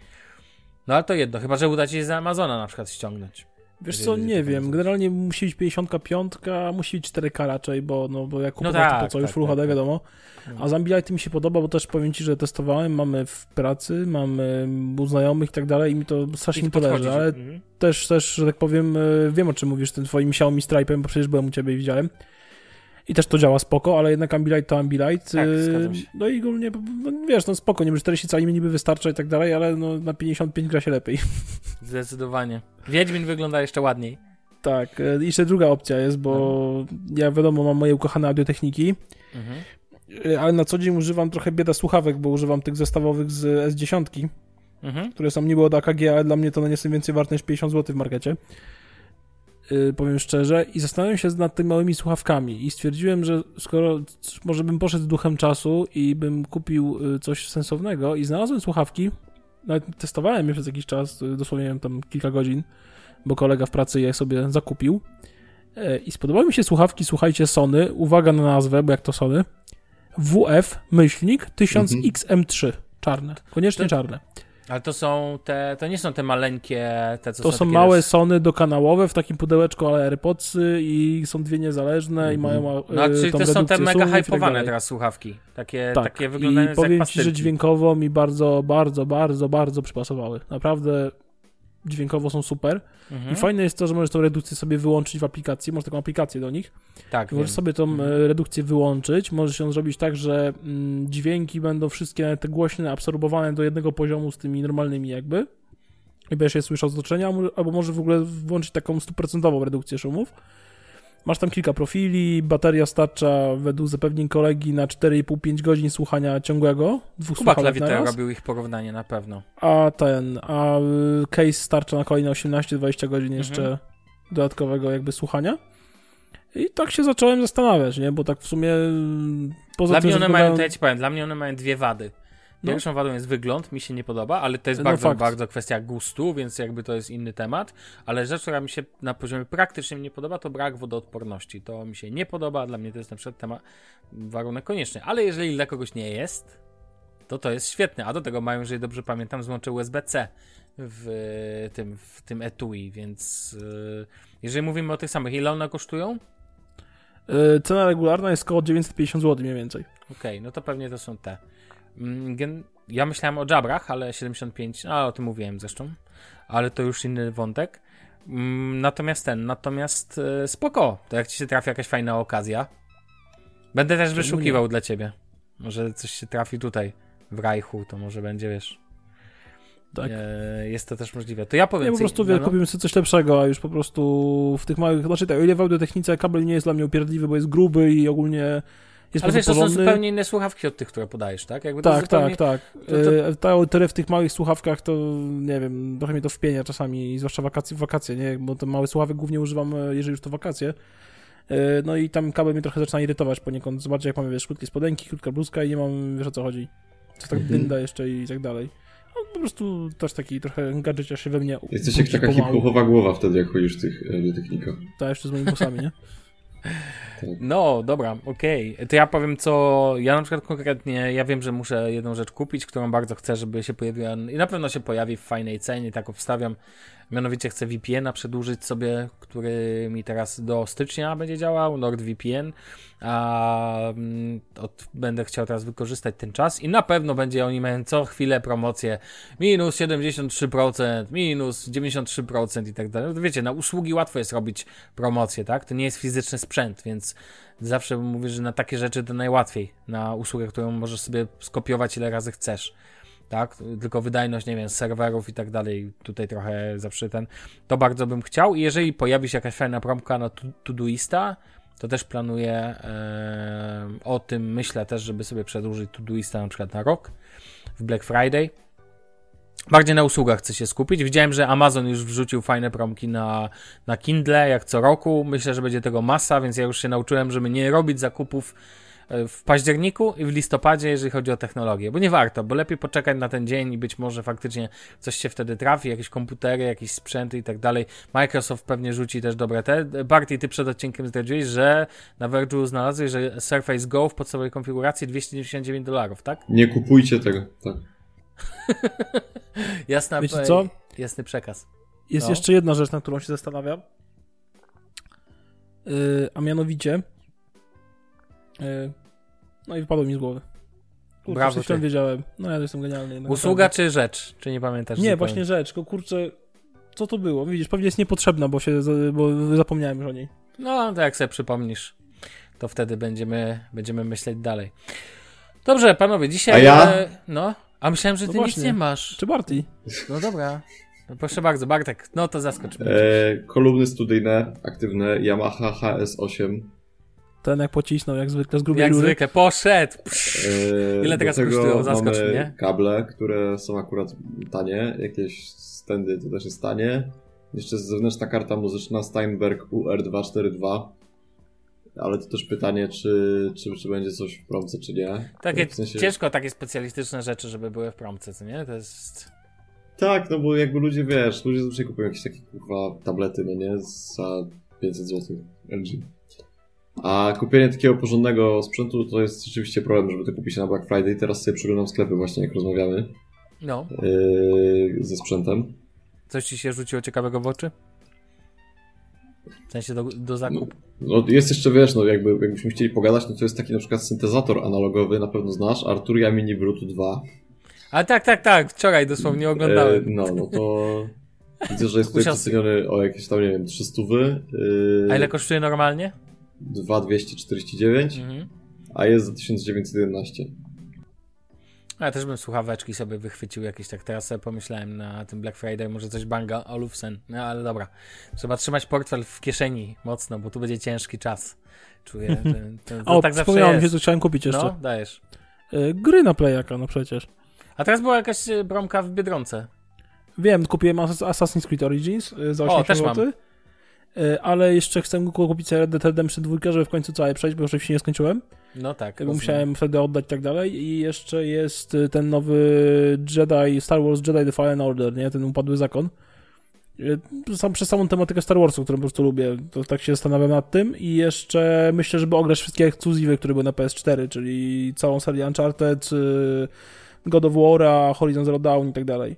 No ale to jedno, chyba że uda ci się z Amazona na przykład ściągnąć. Wiesz co, nie wiem. Generalnie musi być 55, musi być 4K raczej, bo, no, bo jak kupowałem no tak, to po co, tak, już Full tak, HD tak. wiadomo. A z Ambilighty mi się podoba, bo też powiem Ci, że testowałem, mamy w pracy, mamy u znajomych i tak dalej i mi to strasznie mi to leży, ale mhm. też, też, że tak powiem, e, wiem o czym mówisz, tym Twoim Xiaomi Stripe'em, bo przecież byłem u Ciebie i widziałem. I też to działa spoko, ale jednak Ambilight to Ambilight. Tak, y, no i ogólnie, no, wiesz, no spoko, nie 40 cali mi niby wystarcza i tak dalej, ale no, na 55 gra się lepiej. Zdecydowanie. Wiedźmin wygląda jeszcze ładniej. Tak, y, jeszcze druga opcja jest, bo mhm. ja wiadomo, mam moje ukochane audiotechniki, mhm. Y, ale na co dzień używam trochę bieda słuchawek, bo używam tych zestawowych z S10, mhm. które są niby od AKG, ale dla mnie to nie są więcej warte niż 50 zł w markecie. Y, powiem szczerze, i zastanawiam się nad tymi małymi słuchawkami. I stwierdziłem, że skoro może bym poszedł z duchem czasu i bym kupił y, coś sensownego i znalazłem słuchawki, nawet testowałem je przez jakiś czas, y, dosłownie tam kilka godzin, bo kolega w pracy je sobie zakupił. I spodobały mi się słuchawki, słuchajcie, Sony, uwaga na nazwę, bo jak to Sony, WF myślnik 1000XM3, czarne, koniecznie to, czarne. Ale to są te, to nie są te maleńkie, te co To są, są małe Sony dokanałowe w takim pudełeczku, ale AirPodsy i są dwie niezależne mm -hmm. i mhm. mają No, e, czyli to są te mega tak hypowane teraz słuchawki. Takie, tak. takie wyglądają I powiem Ci, że dźwiękowo mi bardzo, bardzo, bardzo, bardzo przypasowały. Naprawdę dźwiękowo są super. Mhm. I fajne jest to, że możesz tą redukcję sobie wyłączyć w aplikacji, możesz taką aplikację do nich. Tak. Możesz wiem. sobie tą mhm. E, redukcję wyłączyć, możesz ją zrobić tak, że mm, dźwięki będą wszystkie te głośne absorbowane do jednego poziomu z tymi normalnymi jakby. I będziesz je słyszał z otoczenia, albo może w ogóle włączyć taką stuprocentową redukcję szumów. Masz tam kilka profili, bateria starcza według zapewnień kolegi na 4,5-5 godzin słuchania ciągłego. Dwóch Kuba Klawiter robił ich porównanie na pewno. A ten, a case starcza na kolejne 18-20 godzin jeszcze mhm. dodatkowego jakby słuchania. I tak się zacząłem zastanawiać, nie? Bo tak w sumie mm, poza dla tym, mnie one mają, ja ci powiem, dla mnie one mają dwie wady. No. Pierwszą wadą jest wygląd, mi się nie podoba, ale to jest no bardzo, bardzo kwestia gustu, więc jakby to jest inny temat. Ale rzecz, która mi się na poziomie praktycznym nie podoba, to brak wodoodporności. To mi się nie podoba, dla mnie to jest na przykład temat, warunek konieczny. Ale jeżeli dla kogoś nie jest, to to jest świetne. A do tego mają, jeżeli dobrze pamiętam, złącze USB-C w tym, w tym etui, więc yy, jeżeli mówimy o tych samych, ile one kosztują? Yy, cena regularna jest około 950 zł mniej więcej. Okej, okay, no to pewnie to są te. Mm. Ja myślałem o Jabrach, ale 75, a o tym mówiłem zresztą, ale to już inny wątek. Mm, natomiast ten, natomiast e, spoko. To jak ci się trafi jakaś fajna okazja. Będę też wyszukiwał dla ciebie. Może coś się trafi tutaj w Rajchu, to może będzie, wiesz. Tak. E, jest to też możliwe. To ja powiem. Ja po prostu wie, no. kupimy sobie coś lepszego, a już po prostu w tych małych. Znaczy tak, o ile w audiotechnice kabel nie jest dla mnie upierdliwy, bo jest gruby i ogólnie jest Ale wiesz, to są zupełnie inne słuchawki od tych, które podajesz, tak? Jakby tak, zupełnie... tak, tak. To, to... E, w tych małych słuchawkach to, nie wiem, trochę mnie to wpienia czasami, zwłaszcza wakacje, w wakacje, nie? Bo te małe słuchawek głównie używam, e, jeżeli już to wakacje. E, no i tam kabel mnie trochę zaczyna irytować poniekąd. Zobaczcie, jak mamy, wiesz, krótkie spodenki, krótka bluzka i nie mam, wiesz o co chodzi. Co tak mhm. dynda jeszcze i tak dalej. No, po prostu też taki trochę gadżecia się we mnie Jesteś jak taka hip-hopowa głowa wtedy, jak chodzisz w tych technikach. Tak, jeszcze z moimi głosami, nie? No, dobra, okej. Okay. To ja powiem, co ja na przykład konkretnie, ja wiem, że muszę jedną rzecz kupić, którą bardzo chcę, żeby się pojawiła i na pewno się pojawi w fajnej cenie, tak obstawiam. Mianowicie chcę VPN-a przedłużyć sobie, który mi teraz do stycznia będzie działał, NordVPN, a mm, od, będę chciał teraz wykorzystać ten czas i na pewno będzie oni mają co chwilę promocję minus 73%, minus 93% i tak dalej. Wiecie, na usługi łatwo jest robić promocję, tak? To nie jest fizyczny sprzęt, więc zawsze mówię, że na takie rzeczy to najłatwiej, na usługę, którą możesz sobie skopiować ile razy chcesz tak? Tylko wydajność, nie wiem, serwerów i tak dalej, tutaj trochę zawsze ten, to bardzo bym chciał i jeżeli pojawi się jakaś fajna promka na Todoista, to też planuję o tym, myślę też, żeby sobie przedłużyć Todoista na przykład na rok w Black Friday. Bardziej na usługach chcę się skupić. Widziałem, że Amazon już wrzucił fajne promki na, na Kindle, jak co roku. Myślę, że będzie tego masa, więc ja już się nauczyłem, żeby nie robić zakupów w październiku i w listopadzie, jeżeli chodzi o technologię, bo nie warto, bo lepiej poczekać na ten dzień i być może faktycznie coś się wtedy trafi, jakieś komputery, jakieś sprzęty i tak dalej. Microsoft pewnie rzuci też dobre te. Barty, ty przed odcinkiem zdradziłeś, że na Verge'u znalazłeś, że Surface Go w podstawowej konfiguracji 299 dolarów, tak? Nie kupujcie tego, tak. Jasna, Wiecie co? Jasny przekaz. Jest no. jeszcze jedna rzecz, na którą się zastanawiam. Yy, a mianowicie no i wypadło mi z głowy. Kurczę, Brawo, coś wiedziałem. No ja jestem genialny. Usługa czy rzecz? Czy nie pamiętasz? Nie, właśnie rzecz. Tylko kurczę, co to było? Widzisz, pewnie jest niepotrzebna, bo się bo zapomniałem już o niej. No, to jak sobie przypomnisz, to wtedy będziemy, będziemy myśleć dalej. Dobrze, panowie, dzisiaj... A ja? E, no, a myślałem, że ty no nic nie masz. Czy Barty? No dobra. No proszę bardzo, Bartek, no to zaskocz mnie. E, kolumny studyjne, aktywne, Yamaha HS8 ten jak pocisnął, jak zwykle z grubej Jak rury. zwykle, poszedł! Eee, Ile teraz kosztują? Zaskocz mnie. kable, które są akurat tanie, jakieś stędy to też jest tanie. Jeszcze zewnętrzna karta muzyczna Steinberg UR242. Ale to też pytanie, czy, czy, czy będzie coś w promce, czy nie. Takie, w sensie... Ciężko takie specjalistyczne rzeczy, żeby były w promce, co nie? To jest... Tak, no bo jakby ludzie, wiesz, ludzie zawsze kupują jakieś takie kurwa tablety, no nie? Za 500 zł LG. A kupienie takiego porządnego sprzętu to jest rzeczywiście problem, żeby to kupić na Black Friday. Teraz sobie przeglądam sklepy właśnie, jak rozmawiamy. No. Yy, ze sprzętem. Coś ci się rzuciło ciekawego w oczy? W sensie do, do zakupu? No, no, jest jeszcze, wiesz, no jakby, jakbyśmy chcieli pogadać, no to jest taki na przykład syntezator analogowy, na pewno znasz, Arturia Mini Brutu 2. A tak, tak, tak, wczoraj dosłownie oglądałem. Yy, no, no to widzę, że jest tutaj ceniony o jakieś tam, nie wiem, 300 wy. Yy... A ile kosztuje normalnie? 2249, mhm. a jest za 1911. Ja też bym słuchaweczki sobie wychwycił jakieś tak. Teraz sobie pomyślałem na tym Black Friday, może coś Banga Olufsen. No ale dobra. Trzeba trzymać portfel w kieszeni mocno, bo tu będzie ciężki czas. Czuję, że to, to o, tak zawsze jest. się, co chciałem kupić jeszcze. No, dajesz. Y, gry na Playaka, no przecież. A teraz była jakaś y, bromka w Biedronce. Wiem, kupiłem Assassin's Creed Origins y, za 8 o, też mam. E, ale jeszcze chcę kupić Red Dead Redemption 2, żeby w końcu całe przejść, bo oczywiście nie skończyłem. No tak. Musiałem wtedy oddać i tak dalej. I jeszcze jest e, ten nowy Jedi, Star Wars Jedi The Fallen Order, nie? Ten upadły zakon. E, sam, przez samą tematykę Star Warsu, którą po prostu lubię, to tak się zastanawiam nad tym. I jeszcze myślę, żeby ograć wszystkie ekskluzywy, które były na PS4, czyli całą serię Uncharted, God of War, Horizon Zero Dawn i tak dalej.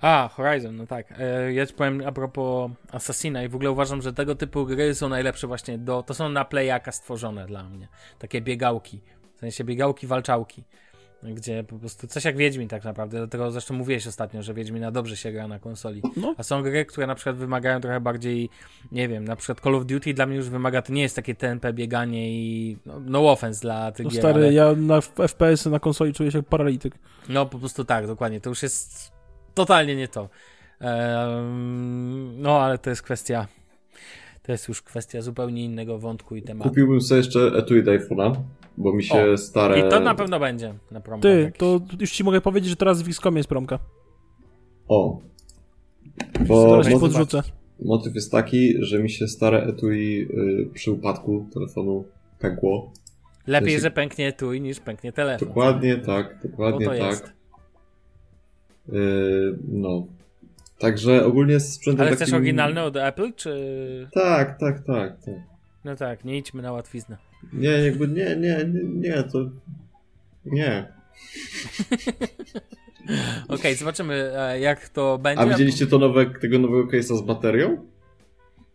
A, Horizon, no tak. E, ja ci powiem a propos Assassina i w ogóle uważam, że tego typu gry są najlepsze właśnie do... To są na playaka stworzone dla mnie. Takie biegałki. W sensie biegałki, walczałki. gdzie po prostu coś jak Wiedźmin tak naprawdę, dlatego zresztą mówiłeś ostatnio, że Wiedźmina dobrze się gra na konsoli. No. A są gry, które na przykład wymagają trochę bardziej, nie wiem, na przykład Call of Duty dla mnie już wymaga, to nie jest takie TNP bieganie i no, no offense dla tych No gier, stary, ale, ja na FPS na konsoli czuję się jak paralityk. no po prostu tak, dokładnie, to już jest totalnie nie to. No ale to jest kwestia, to jest już kwestia zupełnie innego wątku i tematu. Kupiłbym sobie jeszcze etui iPhone'a, bo mi się O, stare... I to na pewno będzie na promkach Ty, to już ci mogę powiedzieć, że teraz w XCOM jest promka. O. Bo ci motyw, podrzucę. motyw jest taki, że mi się stare etui y, przy upadku telefonu pękło. Lepiej, że pęknie tu niż pęknie telefon. Dokładnie tak, dokładnie tak. jest. Y, no. Także ogólnie z sprzętem Ale takim... chcesz oryginalny od Apple, czy... Tak, tak, tak, tak. No tak, nie idźmy na łatwiznę. Nie, jakby nie, nie, nie, nie to... Nie. Okej, zobaczymy e, jak to będzie. A widzieliście to nowe, tego nowego case'a z baterią?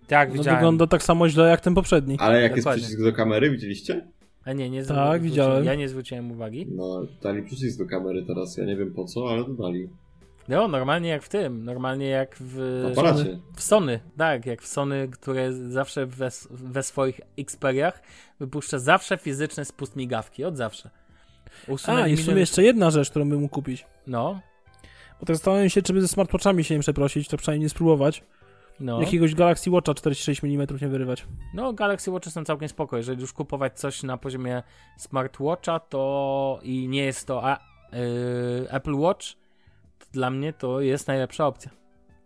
Tak, No widziałem. wygląda tak samo źle jak ten poprzedni. Ale jak Dokładnie. jest przycisk do kamery, widzieliście? A nie, nie Tak, zwróciłem- widziałem. Ja nie zwróciłem uwagi. No, dali przycisk do kamery teraz, ja nie wiem po co, ale dodali. No, normalnie jak w tym, normalnie jak w... W Sony, tak, jak w Sony, które zawsze we, we swoich Xperiach wypuszcza zawsze fizyczny spust migawki, od zawsze. A, Usunęli i w sumie jeszcze jedna rzecz, którą bym mógł kupić. No, Bo tak zastanawiam się, czy by ze smartwatchami się nie przeprosić, to przynajmniej nie spróbować. no. Jakiegoś Galaxy Watcha 46 mm nie wyrywać. No, Galaxy Watch są całkiem spoko. Jeżeli już kupować coś na poziomie smartwatcha, to i nie jest to a, yy, Apple Watch, dla mnie to jest najlepsza opcja.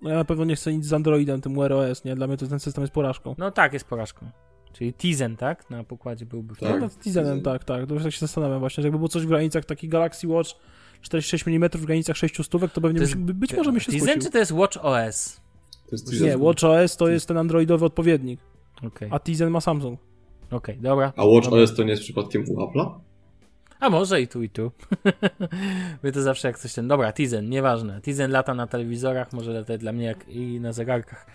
No ja na pewno nie chcę nic z Androidem, tym Wear OS, nie? Dla mnie to ten system jest porażką. No tak, jest porażką. Czyli Tizen, tak? Na pokładzie byłby. Tak. No, Tizenem, Tizen. tak, tak. To już tak się zastanawiam właśnie, że jakby było coś w granicach taki Galaxy Watch 46 mm w granicach 6 stówek, to pewnie To jest- być może mi się Tizen skusił. czy to jest Watch OS? To jest Nie. Watch OS to jest ten androidowy odpowiednik, Okej, a Tizen ma Samsung. okej, dobra. A Watch Dobra. OS to nie jest przypadkiem u Apple'a? A może i tu, i tu. My to zawsze jak coś ten. Dobra, Tizen, nieważne. Tizen lata na telewizorach, może latać dla mnie jak i na zegarkach.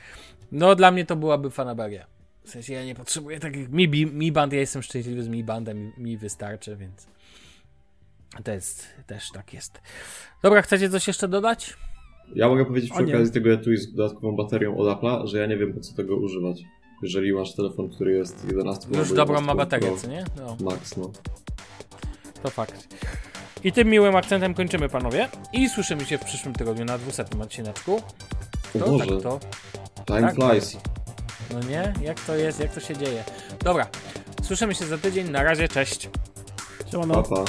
No, dla mnie to byłaby fanaberia. W sensie ja nie potrzebuję takich. Mi, mi band, ja jestem szczęśliwy z mi bandem, mi, mi wystarczy, więc. To jest też tak jest. Dobra, chcecie coś jeszcze dodać? Ja mogę powiedzieć przy okazji tego etui z dodatkową baterią od Apple'a, że ja nie wiem po co tego używać. Jeżeli masz telefon, który jest 11 Już dobrą ma baterię, co nie? No, Max, no. To fakt. I tym miłym akcentem kończymy, panowie. I słyszymy się w przyszłym tygodniu na 200 odcineczku. O To Boże, tak to. time tak, flies. No nie? Jak to jest? Jak to się dzieje? Dobra. Słyszymy się za tydzień. Na razie, cześć. Siemano. Pa, pa.